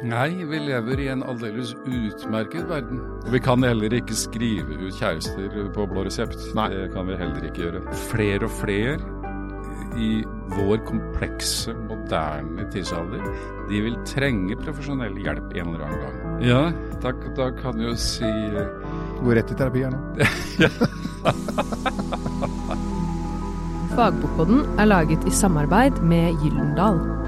Nei, vi lever i en aldeles utmerket verden. Og vi kan heller ikke skrive ut kjærester på blå resept. Nei. Det kan vi heller ikke gjøre. Flere og flere i vår komplekse, moderne tidsalder, de vil trenge profesjonell hjelp en eller annen gang. Ja, da, da kan du jo si Gå rett i terapi her nå. Fagbokboden er laget i samarbeid med Gyllendal.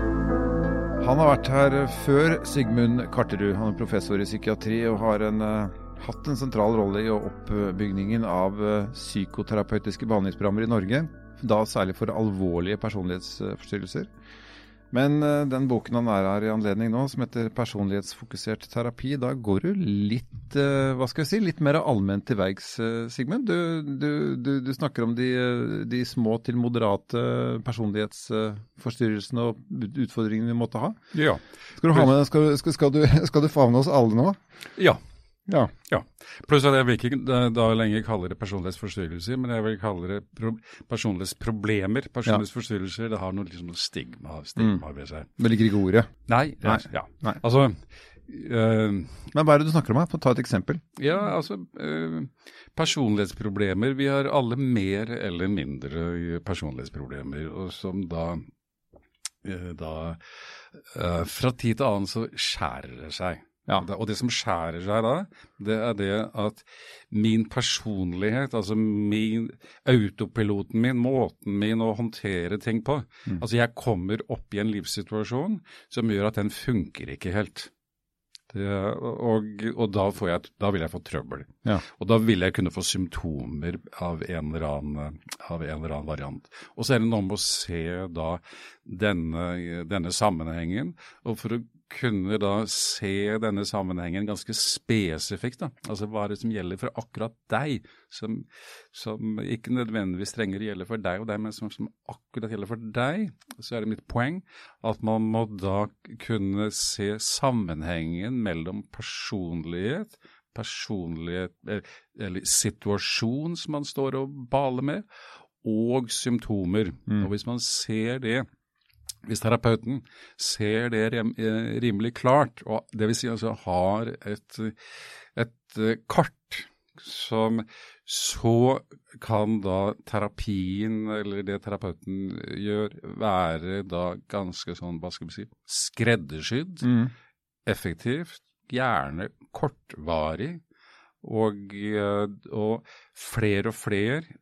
Han har vært her før Sigmund Karterud. Han er professor i psykiatri og har en, uh, hatt en sentral rolle i oppbyggingen av uh, psykoterapeutiske behandlingsprogrammer i Norge. Da særlig for alvorlige personlighetsforstyrrelser. Men eh, den boken han er her i anledning nå, som heter 'Personlighetsfokusert terapi', da går du litt eh, hva skal jeg si, litt mer allment til verks, eh, Sigmund. Du, du, du, du snakker om de, de små til moderate personlighetsforstyrrelsene og utfordringene vi måtte ha. Ja. Skal du, ha med, skal, skal, skal du favne oss alle nå? Ja. Ja. Ja. Pluss at jeg vil ikke da, da lenger kalle det personlighetsforstyrrelser, men jeg vil kalle det pro personlighetsproblemer. Personlighetsforstyrrelser, det har noe, liksom, stigma, stigma ved seg. Det ligger ikke ordet. Nei, Nei. ja. Nei. Altså øh, Men hva er det du snakker om her? Ta et eksempel. Ja, altså øh, Personlighetsproblemer. Vi har alle mer eller mindre personlighetsproblemer, og som da øh, da Fra tid til annen så skjærer det seg. Ja. Og det- som skjærer seg da, det er det at min personlighet, altså min autopiloten min, måten min å håndtere ting på Altså jeg kommer opp i en livssituasjon som gjør at den funker ikke helt. Det, og, og da, får jeg, da vil jeg få trøbbel. Ja. Og da vil jeg kunne få symptomer av en eller annen, av en eller annen variant. Og så er det noe med å se da denne, denne sammenhengen. Og for å kunne da se denne sammenhengen ganske spesifikt, da. Altså hva er det som gjelder for akkurat deg, som, som ikke nødvendigvis trenger å gjelde for deg og deg, men som, som akkurat gjelder for deg, så er det mitt poeng at man må da kunne se sammenhengen mellom personlighet, personlighet eller situasjon som man står og baler med, og symptomer. Og hvis man ser det hvis terapeuten ser det eh, rimelig klart, og det vil si altså har et, et eh, kart som så kan da terapien, eller det terapeuten gjør, være da ganske sånn, hva skal vi si, skreddersydd, effektivt, gjerne kortvarig, og, eh, og flere og flere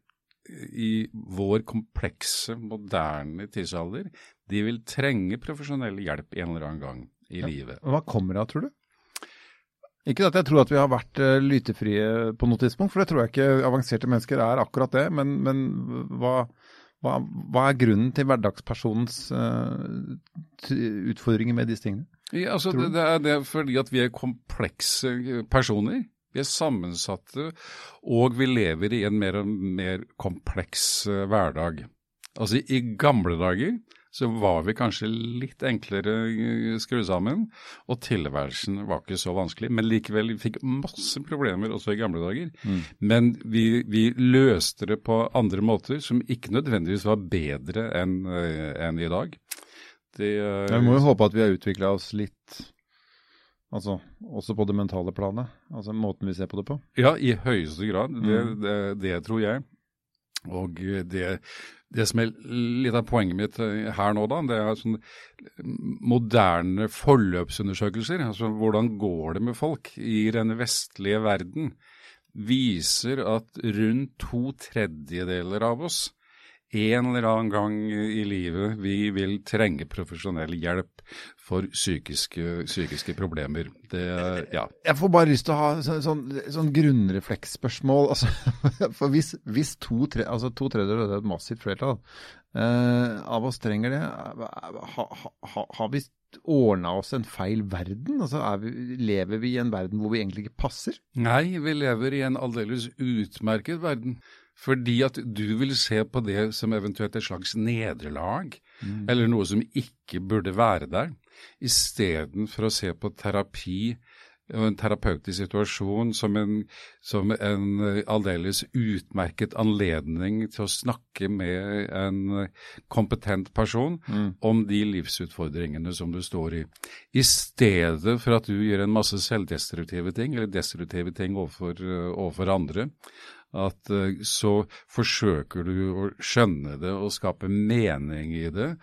i vår komplekse, moderne tidsalder, de vil trenge profesjonell hjelp en eller annen gang i livet. Hva kommer det av, tror du? Ikke at jeg tror at vi har vært uh, lytefrie på noe tidspunkt, for det tror jeg ikke avanserte mennesker er akkurat det. Men, men hva, hva, hva er grunnen til hverdagspersonens uh, utfordringer med disse tingene? Ja, altså, det, det er det fordi at vi er komplekse personer. Vi er sammensatte, og vi lever i en mer og mer kompleks eh, hverdag. Altså, i gamle dager så var vi kanskje litt enklere eh, skrudd sammen, og tilværelsen var ikke så vanskelig. Men likevel, vi fikk masse problemer også i gamle dager. Men vi, vi løste det på andre måter som ikke nødvendigvis var bedre enn en i dag. Det, eh, Jeg må jo håpe at vi har utvikla oss litt, altså også på det mentale planet. Altså måten vi ser på det på. Ja, i høyeste grad. Det, Mm. det, det tror jeg. Og det, det som er litt av poenget mitt eh, her nå, da, det er sånn moderne forløpsundersøkelser. Altså hvordan går det med folk i den vestlige verden? Viser at rundt to tredjedeler av oss en eller annen gang i livet vi vil trenge profesjonell hjelp for psykiske, psykiske problemer. Det, ja. Jeg får bare lyst til å ha sånn, sånn, sånn grunnrefleksspørsmål. Altså, for hvis, hvis to, tre, altså to tredjedeler, det er et massivt flertall, eh, av oss trenger det, ha, ha, har vi ordna oss en feil verden? Altså, er vi, lever vi i en verden hvor vi egentlig ikke passer? Nei, vi lever i en aldeles utmerket verden. Fordi at du vil se på det som eventuelt et slags nederlag, eller noe som ikke burde være der, istedenfor å se på terapi en terapeutisk situasjon som en, som en eh, aldeles utmerket anledning til å snakke med en kompetent person mm. om de livsutfordringene som du står i. I stedet for at du gjør en masse selvdestruktive ting, eller destruktive ting overfor, overfor andre, at så forsøker du å skjønne det og skape mening i det,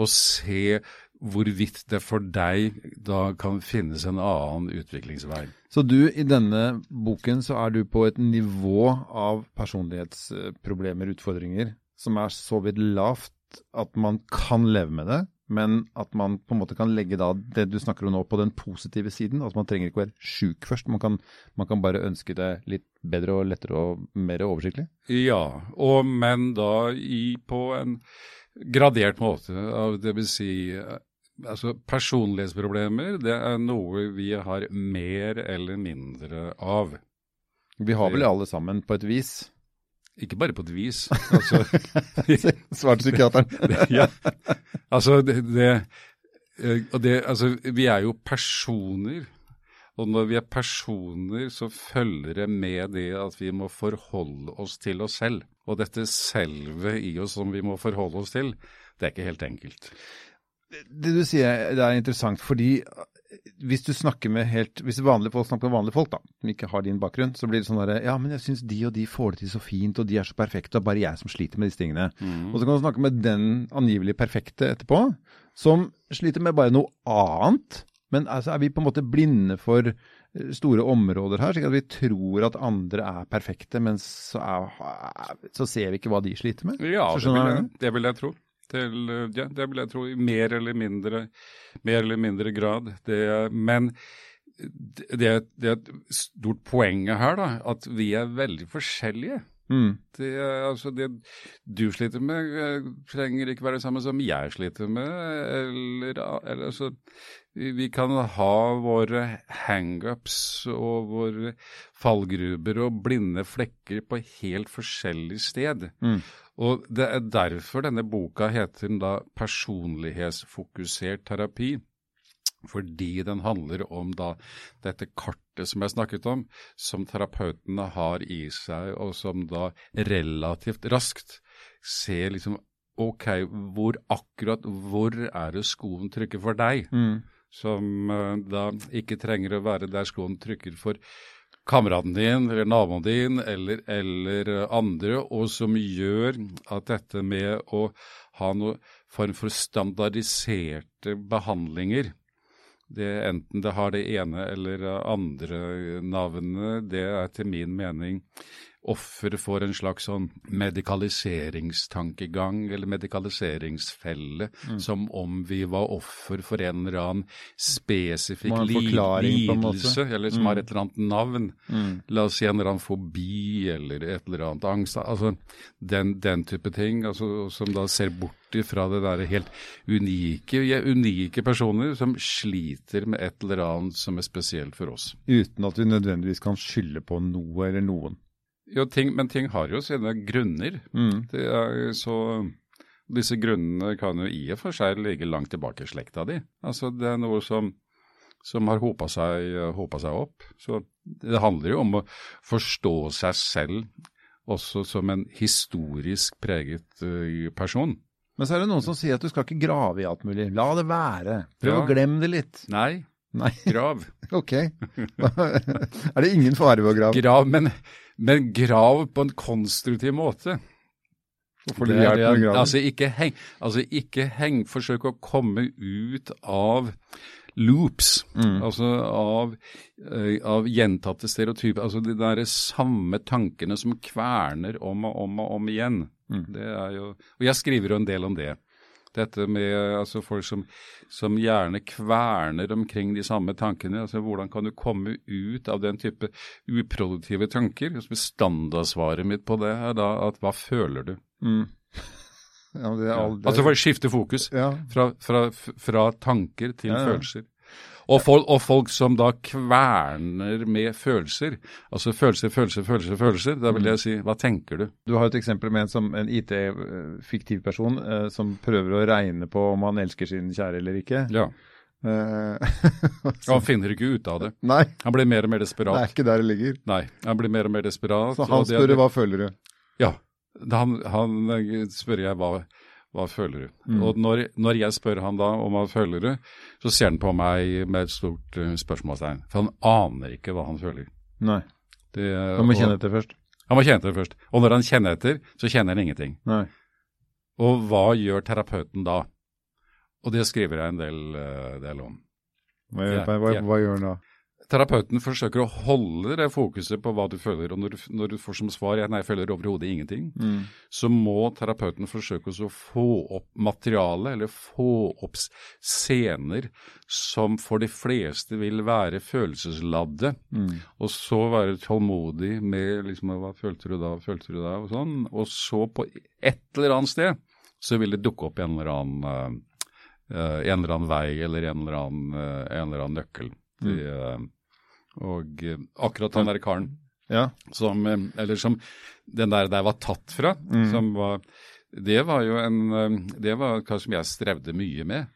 og se hvorvidt det for deg da kan finnes en annen utviklingsvei. Så du, i denne boken så er du på et nivå av personlighetsproblemer, utfordringer, som er så vidt lavt at man kan leve med det, men at man på en måte kan legge da det du snakker om nå på den positive siden. Altså man trenger ikke å være sjuk først, man kan, man kan, bare ønske det litt bedre og lettere og mer oversiktlig? Ja, og, men da i, på en gradert måte. Det vil si Altså, Personlighetsproblemer det er noe vi har mer eller mindre av. Vi har vel alle sammen på et vis? Ikke bare på et vis. Altså, Svarte psykiateren. ja. Altså, det, det, eh, det, altså, vi er jo personer. Og når vi er personer, så følger det med det at vi må forholde oss til oss selv. Og dette selve i oss som vi må forholde oss til, det er ikke helt enkelt det du sier det er interessant, fordi hvis du snakker med helt, hvis vanlige folk snakker med vanlige folk, da, som ikke har din bakgrunn, så blir det sånn derre Ja, men jeg syns de og de får det til så fint, og de er så perfekte, og bare jeg som sliter med disse tingene. Mm. Og så kan du snakke med den angivelig perfekte etterpå, som sliter med bare noe annet. Men altså, er vi på en måte blinde for eh, store områder her, slik at vi tror at andre er perfekte, men så, er, så ser vi ikke hva de sliter med? Ja, det vil, jeg, det vil jeg tro til ja, Det vil jeg tro i mer eller mindre, mer eller mindre grad. Det, men det, det, er et stort poeng her, da, at vi er veldig forskjellige. Mm. Det, altså det du sliter med, eh, trenger ikke være det samme som jeg sliter med. Eller, eller altså, vi kan ha våre hangups og våre fallgruber og blinde flekker på helt forskjellig sted. Mm. Og Det er derfor denne boka heter da personlighetsfokusert terapi. Fordi den handler om da dette kartet som jeg snakket om, som terapeutene har i seg, og som da relativt raskt ser liksom OK, hvor akkurat hvor er det skoen trykker for deg? Mm. Som uh, da ikke trenger å være der skoen trykker for kameraten din eller naboen din eller, eller, andre, og som gjør at dette med å ha noen form for standardiserte behandlinger det, Enten det har det ene eller andre navnet, det er til min mening offer for en slags sånn medikaliseringstankegang eller medikaliseringsfelle, mm. som om vi var offer for en eller annen spesifikk lidelse, eller som mm. har et eller annet navn. Mm. La oss si en eller annen fobi eller et eller annet angst. Altså den, den type ting, altså, som da ser bort fra det der helt unike, ja, unike personer som sliter med et eller annet som er spesielt for oss. Uten at vi nødvendigvis kan skylde på noe eller noen. Jo, ting, men ting har jo sine grunner. Mm. så disse grunnene kan jo i og for seg ligge langt tilbake i slekta di. Altså, det er noe som, som har hopa seg, seg, opp. Så det handler jo om å forstå seg selv også som en historisk preget uh, person. Men så er det noen som sier at du skal ikke grave i alt mulig. La det være. Prøv ja. å glemme det litt. Nei. Nei. Grav. ok. er det ingen fare ved å grave? Grav, men men grav på en konstruktiv måte. Hvorfor det, det, det altså ikke heng, altså ikke heng, forsøk å komme ut av loops, mm. altså av, uh, av, gjentatte stereotyper. Altså de der samme tankene som kverner om og om og om igjen. Mm. Det er jo, og jeg skriver jo en del om det. Dette med altså folk som, som, gjerne kverner omkring de samme tankene. altså Hvordan kan du komme ut av den type uproduktive tanker? Standardsvaret mitt på det er da at hva føler du? Mm. Ja, det er aldri... Altså for å skifte fokus ja. fra, fra, fra, tanker til følelser. Og folk, og folk, som da kverner med følelser. Altså følelser, følelser, følelser. følelser. Da vil jeg si hva tenker du? Du har et eksempel med en, som, en IT-fiktiv person eh, som prøver å regne på om han elsker sin kjære eller ikke. Ja. Eh, Og han finner ikke ut av det. Nei, Han blir mer og mer desperat. det er ikke der det ligger. Nei, han blir mer og mer desperat. Så han spør hva føler du? Ja. Han, han eh, spør jeg hva, hva føler du? Mm. Og når, når jeg spør han da om hva føler du, så ser han på meg med et stort eh, spørsmålstegn. For han aner ikke hva han føler. Nei, Det, han må og- kjenne etter først. Han må kjenne etter først. Og når han kjenner etter, så kjenner han ingenting. Nei. Og hva gjør terapeuten da? Og det skriver jeg en del, eh, del om. Hva, gjør- Ja, hva, ja. hva gjør han da? Terapeuten forsøker å holde det fokuset på hva du føler, og når du, når du får som svar at nei, jeg føler overhodet ingenting, Mm. så må terapeuten forsøke å få opp materiale, eller få opp scener som for de fleste vil være følelsesladde, Mm. og så være tålmodig med liksom, hva følte du da, følte du da, og sånn, og så på et eller annet sted så vil det dukke opp en eller annen, eh, en eller annen vei, eller en eller annen, uh, en eller annen nøkkel. Til, Mm. og eh, akkurat han der karen Ja. som, eh, eller som den der der var tatt fra, Mm. som var, det var jo en, eh, det var kanskje som jeg strevde mye med.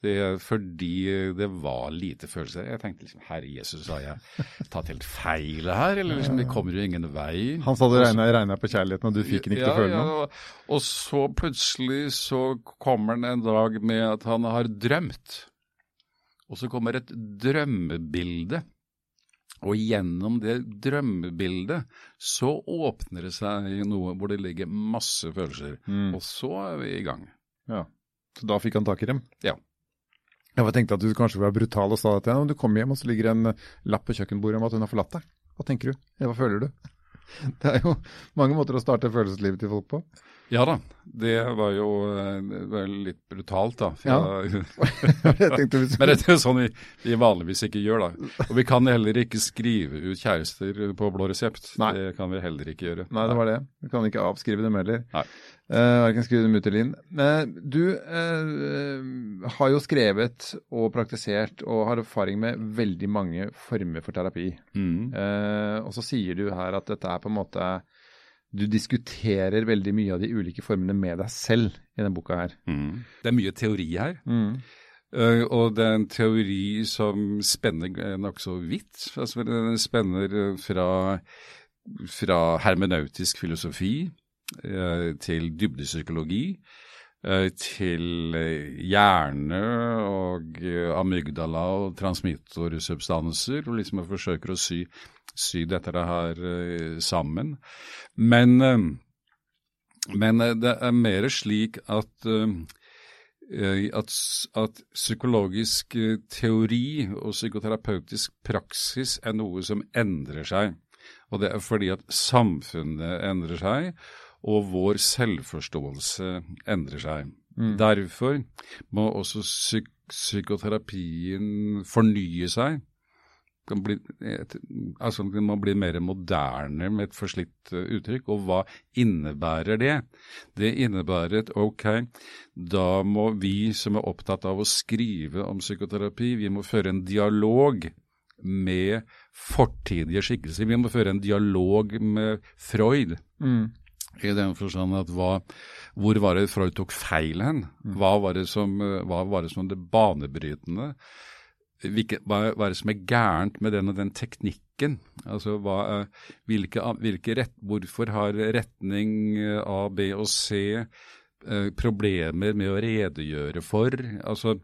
Det, fordi det var lite følelser. Jeg tenkte liksom, herre Jesus, har jeg tatt helt feil her, eller liksom, det kommer jo ingen vei. Han sa det regna, regna på kjærligheten, og du fikk den ikke til å føle noe? og så plutselig så kommer han en dag med at han har drømt. Og så kommer et drømmebilde. Og gjennom det drømmebildet så åpner det seg noe hvor det ligger masse følelser. Mm. Og så er vi i gang. Ja. Så da fikk han tak i dem? Ja. Jeg tenkte at du kanskje var brutal og sa det til henne. Du kommer hjem og så ligger en lapp på kjøkkenbordet om at hun har forlatt deg. Hva tenker du? Hva føler du? Det er jo mange måter å starte følelseslivet til folk på. Ja da, det var jo eh, det var litt brutalt, da. Ja. Men det er jo sånn vi, vi vanligvis ikke gjør, da. Og vi kan heller ikke skrive ut kjærester på blå resept. Nei. Det kan vi heller ikke gjøre. Nei, det var det. Vi kan ikke avskrive dem heller. Nei. Uh, Verken skrive dem ut eller inn. Men du uh, har jo skrevet og praktisert og har erfaring med veldig mange former for terapi. Mm. Uh, og så sier du her at dette er på en måte Du diskuterer veldig mye av de ulike formene med deg selv i denne boka her. Mm. Det er mye teori her. Eh, og det er en teori som spenner uh, nokså vidt. Altså, den spenner eh, fra, fra hermenautisk filosofi uh, til dybdepsykologi, eh, til eh, hjerne og eh, amygdala og transmittorsubstanser, og liksom forsøker å sy, sy dette her eh, sammen. Men, eh, men eh, det er mer slik at at, at psykologisk teori og psykoterapeutisk praksis er noe som endrer seg. Og det er fordi at samfunnet endrer seg, og vår selvforståelse endrer seg. Derfor må også psyk psykoterapien fornye seg. Den, bli, et, altså det må bli mer moderne med et forslitt eh, uttrykk. Og hva innebærer det? Det innebærer at ok, da må vi som er opptatt av å skrive om psykoterapi, vi må føre en dialog med fortidige skikkelser. Vi må føre en dialog med Freud. Mm. I den forstand at hva, hvor var det Freud tok feil hen? Hva var det som, eh, hva var det, som det banebrytende? Hvilke, hva, hva er det som er gærent med den og den teknikken? Altså, hva, er- hvilke, hvilke rett, Hvorfor har retning eh, A, B og C eh, problemer med å redegjøre for? Altså,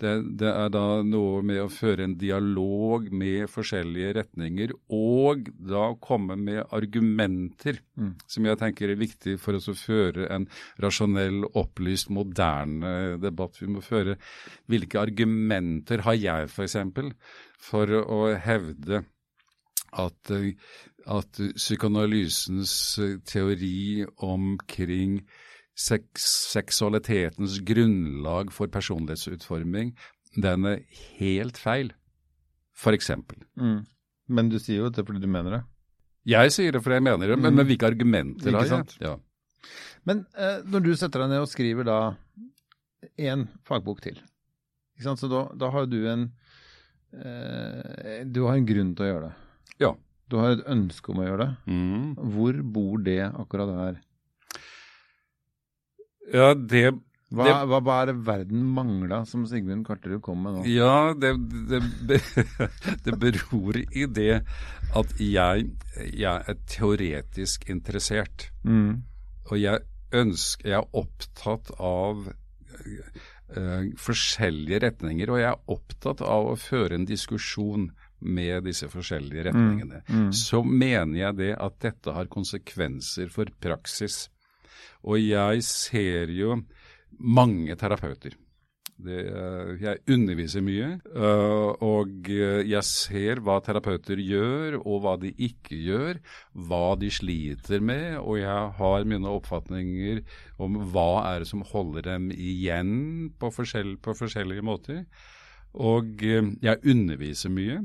det, det er da noe med å føre en dialog med forskjellige retninger, og da komme med argumenter som jeg tenker er viktig for oss å føre en rasjonell, opplyst, moderne debatt. Vi må føre hvilke argumenter har jeg f.eks. For, for å hevde at, eh, at psykoanalysens eh, teori omkring seksualitetens grunnlag for personlighetsutforming, den er helt feil, for eksempel. Mm. Men du sier jo det fordi du mener det. Jeg sier det fordi jeg mener det, men, Mm. men hvilke argumenter har jeg? Ja. Men eh, når du setter deg ned og skriver da én fagbok til, så da, da har du en eh, Du har en grunn til å gjøre det. Ja. Du har et ønske om å gjøre det. Mm. Hvor bor det akkurat her? Ja, det Hva, Det- hva, hva er det verden mangla som Sigmund Karterud kom med nå? Ja, det, det, det beror i det at jeg, jeg er teoretisk interessert. Mm. Og jeg ønsker, jeg er opptatt av uh, forskjellige retninger, og jeg er opptatt av å føre en diskusjon med disse forskjellige retningene. Så mener jeg det at dette har konsekvenser for praksis. Og jeg ser jo mange terapeuter. Det, eh, jeg underviser mye, øh, og jeg ser hva terapeuter gjør, og hva de ikke gjør, hva de sliter med, og jeg har mine oppfatninger om hva er det som holder dem igjen på, forskjell, på forskjellige måter. Og øh, jeg underviser mye.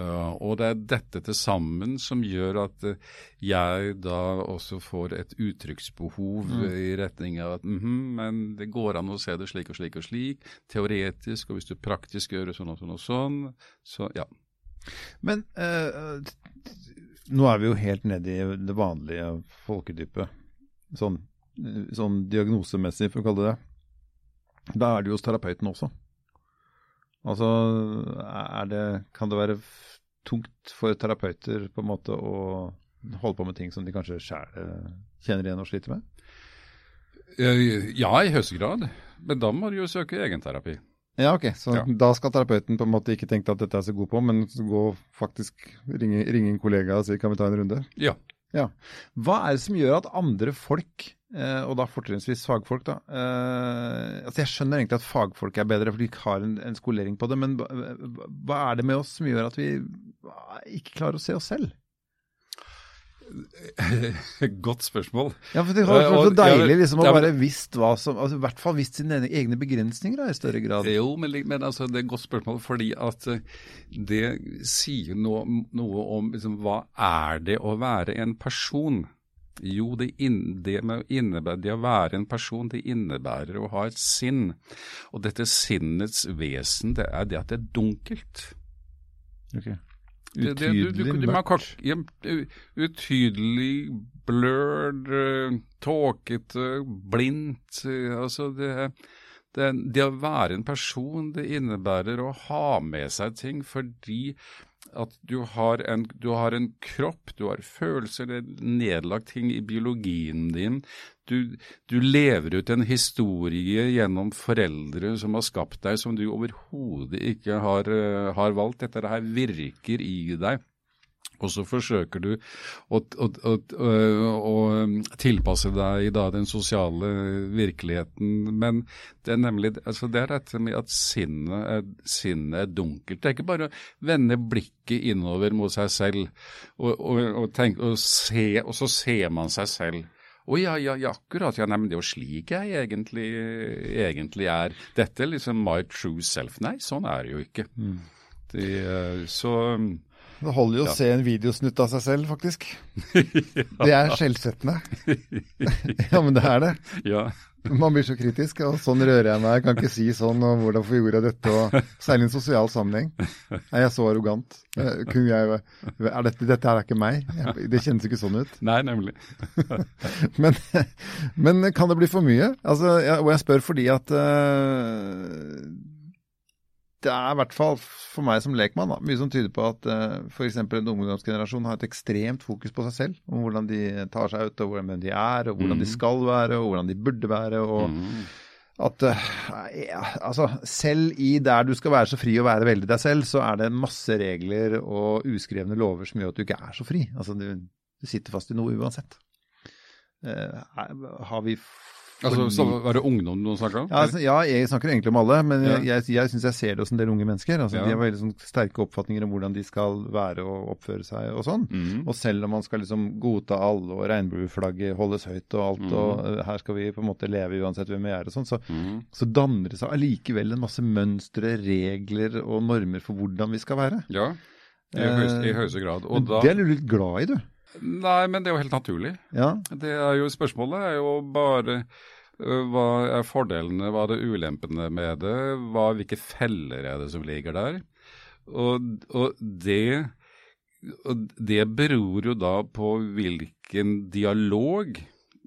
Uh, og det er dette til sammen som gjør at uh, jeg da også får et uttrykksbehov mm. i retning av at mhm, men det går an å se det slik og slik og slik, teoretisk, og hvis du praktisk gjør det sånn og sånn og sånn, så ja. Men eh, nå er vi jo helt nede i det vanlige folkedypet, sånn, sånn diagnosemessig, for å kalle det det. Da er det jo hos terapeuten også. Altså, det, kan det være tungt for terapeuter på en måte å holde på med ting som de kanskje sjæl kjenner igjen og sliter med? Uh, ja, i høyeste grad. Men da må du jo søke egenterapi. Ja, ok. Så Ja. da skal terapeuten på en måte ikke tenke at dette er så god på, men gå faktisk ringe, ringe en kollega og si kan vi ta en runde? Ja. Ja. Hva er det som gjør at andre folk, eh, og da fortrinnsvis fagfolk, da eh, altså Jeg skjønner egentlig at fagfolk er bedre, for de har en, en skolering på det, men hva, er det med oss som gjør at vi ikke klarer å se oss selv? Godt spørsmål. Ja, for Det har Eh, vært så deilig liksom å ja, men- bare visst hva som altså I hvert fall visst sine egne begrensninger da, i større grad. Jo, men, men altså, det er et godt spørsmål, fordi at eh, det sier noe, noe om liksom, hva er det å være en person? Jo, det, inn, det, det å være en person, det innebærer å ha et sinn. Og dette sinnets vesen, det er det at det er dunkelt. Ok. Det- det- du- du- Utydelig mørkt. ja, Utydelig, blurred, eh, tåkete, blindt. eh, Altså det, det, det å være en person, det innebærer å ha med seg ting fordi at du har en, du har en kropp, du har følelser, det er nedlagt ting i biologien din. Du, du lever ut en historie gjennom foreldre som har skapt deg, som du overhodet ikke har, eh, har valgt. Dette her virker i deg. Og så forsøker du å, å, å, å, tilpasse deg da den sosiale virkeligheten. Men det er nemlig altså det er dette med at sinnet er, sinnet er dunkelt. Det er ikke bare å vende blikket innover mot seg selv og, og, og, tenke, og, se, og så ser man seg selv. Å ja, ja, ja, akkurat. Ja, nei, men det er jo slik jeg egentlig, egentlig er. Dette er liksom my true self. Nei, sånn er det jo ikke. Det, eh, så Det holder jo å se en videosnutt av seg selv, faktisk. Det er skjellsettende. ja, men det er det. ja. Man blir så kritisk. og Sånn rører jeg meg, jeg kan ikke si sånn, og hvordan får gjorde jeg dette? og Særlig i en sosial sammenheng. Er jeg så arrogant? Eh, Kunne jeg, er dette, dette er ikke meg. Det kjennes ikke sånn ut. Nei, nemlig. Men, men kan det bli for mye? Altså, jeg, og jeg spør fordi at eh, det er i hvert fall for meg som lekmann da, mye som tyder på at uh, f.eks. en ungdomsgenerasjon har et ekstremt fokus på seg selv, om hvordan de tar seg ut, og hvordan de er, og hvordan de skal være, og hvordan de burde være. og Mm. at uh, ja, altså, selv i der du skal være så fri og være veldig deg selv, så er det masse regler og uskrevne lover som gjør at du ikke er så fri. Altså, du, du sitter fast i noe uansett. Eh, er- har vi Altså, så Var det ungdom du snakka om? ja, altså, ja, jeg snakker egentlig om alle, men Ja. jeg, jeg, syns jeg ser det hos en del unge mennesker. Altså, Ja. De har veldig sånn, sterke oppfatninger om hvordan de skal være og oppføre seg og sånn. Mm. Og selv om man skal liksom godta alle, og regnbueflagget holdes høyt og alt, Mm. og her skal vi på en måte leve uansett hvem vi er og sånn, så, Mm. så danner det seg allikevel en masse mønstre, regler og normer for hvordan vi skal være. Ja, i høyeste, i høyeste grad. Og Men da, Det er du litt glad i, du. Nei, men det er jo helt naturlig. Ja. Det er jo Spørsmålet er jo bare hva er fordelene, hva er det ulempene med det, hva, hvilke feller er det som ligger der. Og, og det og det beror jo da på hvilken dialog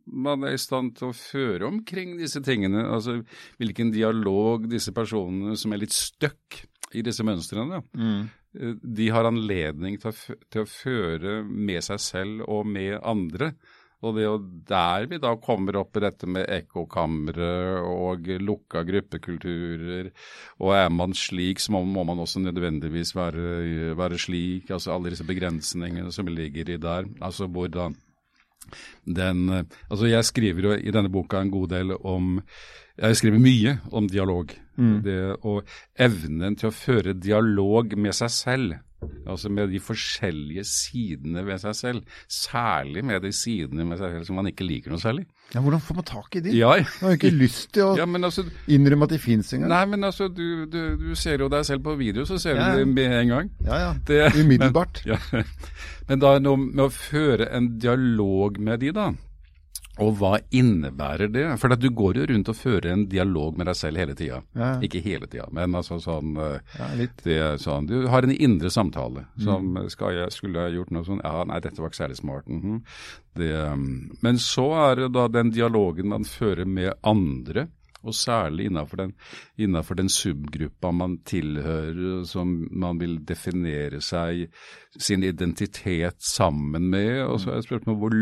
man er i stand til å føre omkring disse tingene. Altså hvilken dialog disse personene som er litt stuck i disse mønstrene, eh, de har anledning til å, til å føre med seg selv og med andre. Og det er jo der vi da kommer opp i dette med ekkokamre og lukka gruppekulturer. Og er man slik, så må, man også nødvendigvis være, være slik. Altså alle disse begrensningene som ligger i der. Altså hvordan den eh, Altså jeg skriver jo i denne boka en god del om Jeg skriver mye om dialog. Det, og evnen til å føre dialog med seg selv. Altså med de forskjellige sidene ved seg selv. Særlig med de sidene med seg selv som man ikke liker noe særlig. Ja, Hvordan får man tak i de? Ja, Man har jo ikke lyst til å ja altså innrømme at de fins engang. Nei, men altså, du, du, du ser jo deg selv på video, så ser Ja, du det med en gang. Ja, ja. Det- Umiddelbart. Ja. Men da det noe med å føre en dialog med de, da. Og hva innebærer det? For du går jo rundt og fører en dialog med deg selv hele tida. Ja. Ikke hele tida, men altså sånn eh, Ja, litt. det sånn, Du har en indre samtale som Mm. jeg, Skulle jeg gjort noe sånn Ja, nei, dette var ikke særlig smart. mhm. det, um, men så er det da den dialogen man fører med andre, og særlig innenfor den, innenfor den subgruppa man tilhører, som man vil definere seg, sin identitet sammen med. Og så er spørsmålet hvor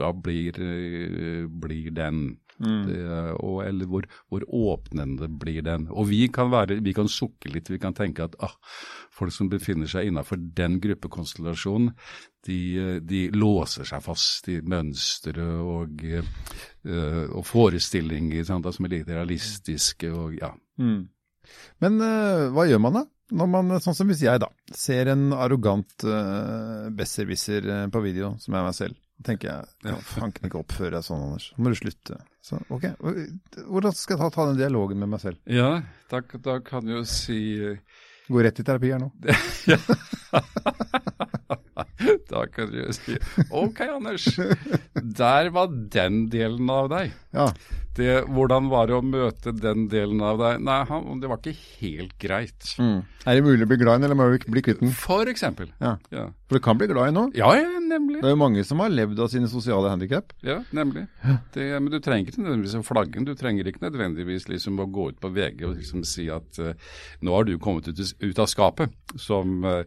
lukka blir, eh, blir den? Det, og, eller hvor, hvor åpnende blir den. Og vi kan, være, vi kan sukke litt, vi kan tenke at ah, folk som befinner seg innenfor den gruppekonstellasjonen, de, de låser seg fast i mønstre og, uh, og forestillinger sant, som er litt realistiske. og ja. Mm. Men uh, hva gjør man da? Når man, sånn som hvis jeg da, ser en arrogant uh, besserwisser eh, på video, som er meg selv, tenker jeg, ja, kan ikke oppføre deg sånn, Anders. Så må du slutte. Så, ok, hvordan skal jeg ta, ta den dialogen med meg selv? Ja, da, da kan du jo si eh, Gå rett i terapi her nå. ja. Da kan du jo si Ok, Anders. Der var den delen av deg. Ja, Det, hvordan var det å møte den delen av deg? Nei, han, det var ikke helt greit. Mm. Er det mulig å bli glad i den, eller må vi bli kvitt den? For eksempel. Ja, Ja, for du kan bli glad i noe. ja, ja nemlig. Det er jo mange som har levd av sine sosiale handikap. Ja, nemlig. Det, men du trenger ikke nødvendigvis å flagge. Du trenger ikke nødvendigvis liksom å gå ut på VG og liksom si at uh, nå har du kommet ut, ut av skapet som eh,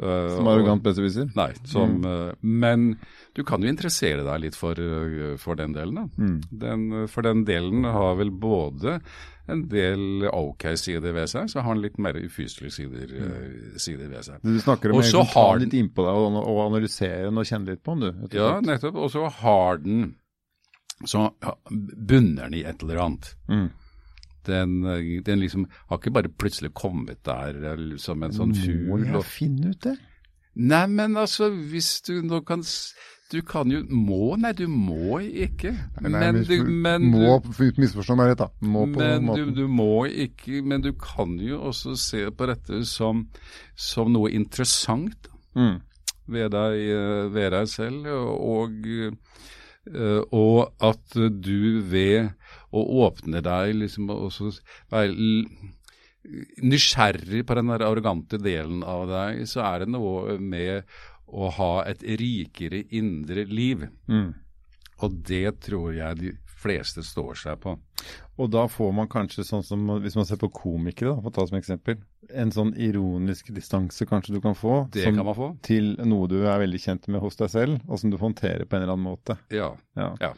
Som arrogant besserwisser. Nei, som, eh, men du kan jo interessere deg litt for, eh, for den delen. Da. Den, eh, for den delen har vel både en del ok sider ved seg, så har den litt mer ufyselige sider, eh, sider ved seg. Du snakker om å ta den litt innpå deg og, og analysere den og kjenne litt på den, du. Ja, nettopp. Og så har den Så bunner den i et eller annet. Mm. Den, den liksom har ikke bare plutselig kommet der som en sånn Må jeg og- finne ut det? Nei, men altså, hvis du nå kan Du kan jo Må? Nei, du må ikke. Nei, nei, men du, du men må du, misforstå meg rett, da. Må på men du, måten. du må ikke Men du kan jo også se på dette som, som noe interessant Mm. ved, deg, eh, ved deg selv, og, eh, og at du ved å åpne deg liksom også være nysgjerrig på den der arrogante delen av deg, så er det noe med å ha et rikere indre liv. Mm. Og det tror jeg de fleste står seg på. Og da får man kanskje sånn som hvis man ser på komikere, da, for å ta som eksempel, en sånn ironisk distanse kanskje du kan få Det som- kan man få. til noe du er veldig kjent med hos deg selv, og som du håndterer på en eller annen måte. Ja. Ja. Ja.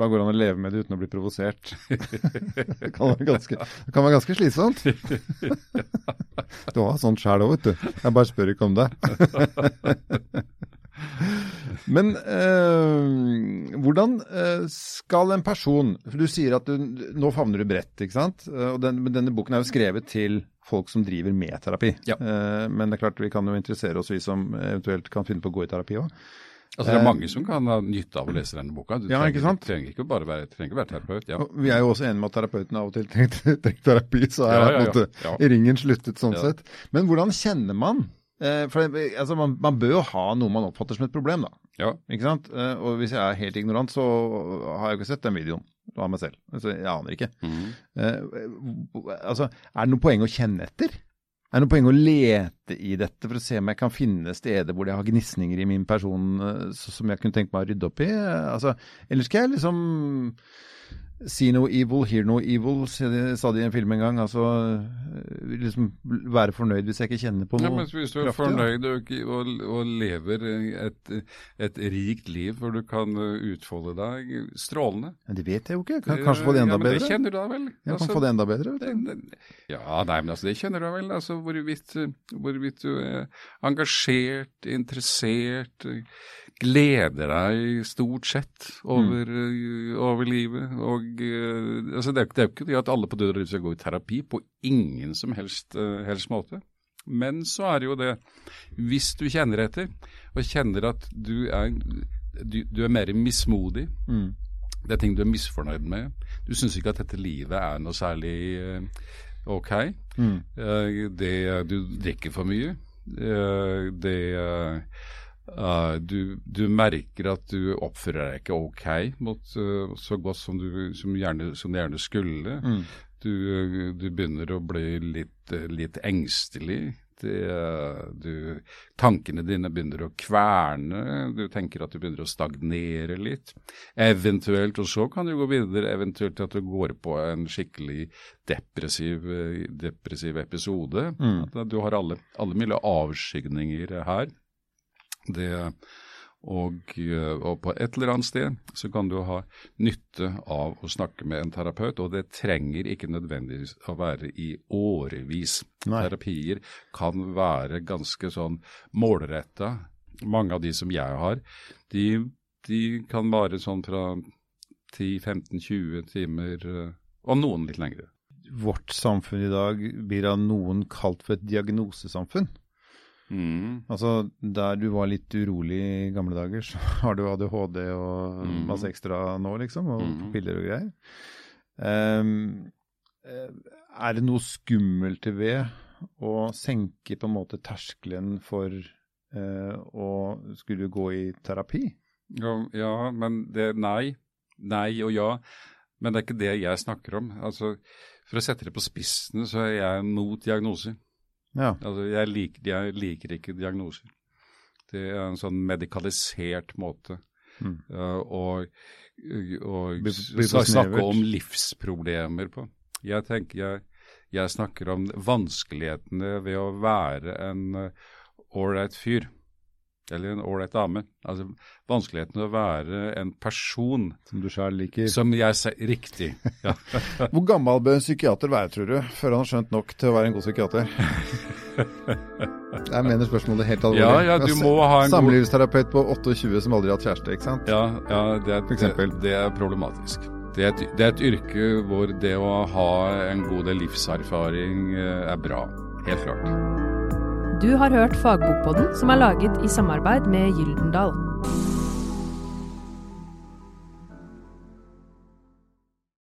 For da går det an å leve med det uten å bli provosert. det, kan være ganske, kan være ganske slitsomt. du har sånt sjæl òg, vet du. Jeg bare spør ikke om det. Men eh, hvordan eh, skal en person For du sier at du, nå favner du bredt, ikke sant? Eh, Og den, denne boken er jo skrevet til folk som driver med terapi. Ja. Eh, men det er klart vi kan jo interessere oss, vi som eventuelt kan finne på å gå i terapi òg. Altså, det er mange som kan ha nytte av å lese denne boka. Du Ja, trenger, ikke sant? trenger ikke bare være, trenger ikke være terapeut. Ja. Vi er jo også enige med at terapeuten av og til trenger terapi, så er Ja, ja, ja. ringen sluttet sånn sett. Men hvordan kjenner man? Eh, for altså, man, man bør jo ha noe man oppfatter som et problem, da. Ja. Ikke sant? Eh, og hvis jeg er helt ignorant, så har jeg jo ikke sett den videoen av meg selv. Altså, jeg aner ikke. Mm. Eh, altså, er det noe poeng å kjenne etter? Er det noe poeng å lete i dette for å se om jeg kan finne steder hvor jeg har gnisninger i min person eh, som jeg kunne tenkt meg å rydde opp i? Altså, eller skal jeg liksom See no evil, hear no evil, sa de i en film en gang. Altså liksom være fornøyd hvis jeg ikke kjenner på noe ja, men Hvis du er kraftig, fornøyd og, og, og lever et, et, rikt liv hvor du kan utfolde deg strålende Men Det vet jeg jo ikke. Kan kanskje få det enda ja, men bedre? Det kjenner du da vel. Jeg altså, kan få det enda bedre. Det, det, ja, nei, men altså, det kjenner du da vel. Altså, hvorvidt, hvorvidt du er engasjert, interessert gleder deg stort sett over, mm. over livet. Og, uh, altså det, er, det er jo ikke det at alle på død og liv skal gå i terapi, på ingen som helst, uh, helst, måte. Men så er det jo det, hvis du kjenner etter, og kjenner at du er, du, du er mer mismodig, mm. det er ting du er misfornøyd med, du syns ikke at dette livet er noe særlig uh, ok, mm. det, du drikker for mye, det Uh, du, du, merker at du oppfører deg ikke ok mot, uh, så godt som du, som gjerne, som du gjerne skulle. Mm. Du, du, begynner å bli litt, litt engstelig. Det, du, tankene dine begynner å kverne. Du tenker at du begynner å stagnere litt. Eventuelt, og så kan du gå videre, eventuelt at du går på en skikkelig depressiv, depressiv episode. Mm. At du har alle, alle mulige avskygninger her. Det, og, eh, og, på et eller annet sted så kan du ha nytte av å snakke med en terapeut, og det trenger ikke nødvendigvis å være i årevis. Nei. Terapier kan være ganske sånn målretta. Mange av de som jeg har, de, de kan vare sånn fra 10-15-20 timer, eh, og noen litt lengre. Vårt samfunn i dag blir av noen kalt for et diagnosesamfunn. Mm. Altså, Der du var litt urolig i gamle dager, så har du ADHD og mm. masse ekstra nå, liksom, og mm. piller og greier. Um, er det noe skummelt ved å senke på en måte terskelen for uh, å skulle gå i terapi? Ja, ja, men det Nei. Nei og ja. Men det er ikke det jeg snakker om. Altså, For å sette det på spissen, så er jeg mot diagnoser. Ja. Altså, jeg, liker, jeg, liker, ikke diagnoser. Det er en sånn medikalisert måte mm. uh, å, å snakke om livsproblemer på. Jeg tenker jeg, jeg, snakker om vanskelighetene ved å være en ålreit uh, fyr. Eller en ålreit dame. Altså vanskeligheten å være en person Som du sjøl liker? Som jeg sier Riktig. Ja. Hvor gammel bør en psykiater være, tror du, før han har skjønt nok til å være en god psykiater? Jeg mener spørsmålet helt alvorlig. Ja, ja, du må ha en Samlivsterapeut på 28 som aldri har hatt kjæreste, ikke sant? Ja, ja det, er, det, det, er problematisk. Det er, et, det er et yrke hvor det å ha en god del livserfaring eh, er bra. Helt klart. Du har hørt Fagbokpodden, som er laget i samarbeid med Gyldendal.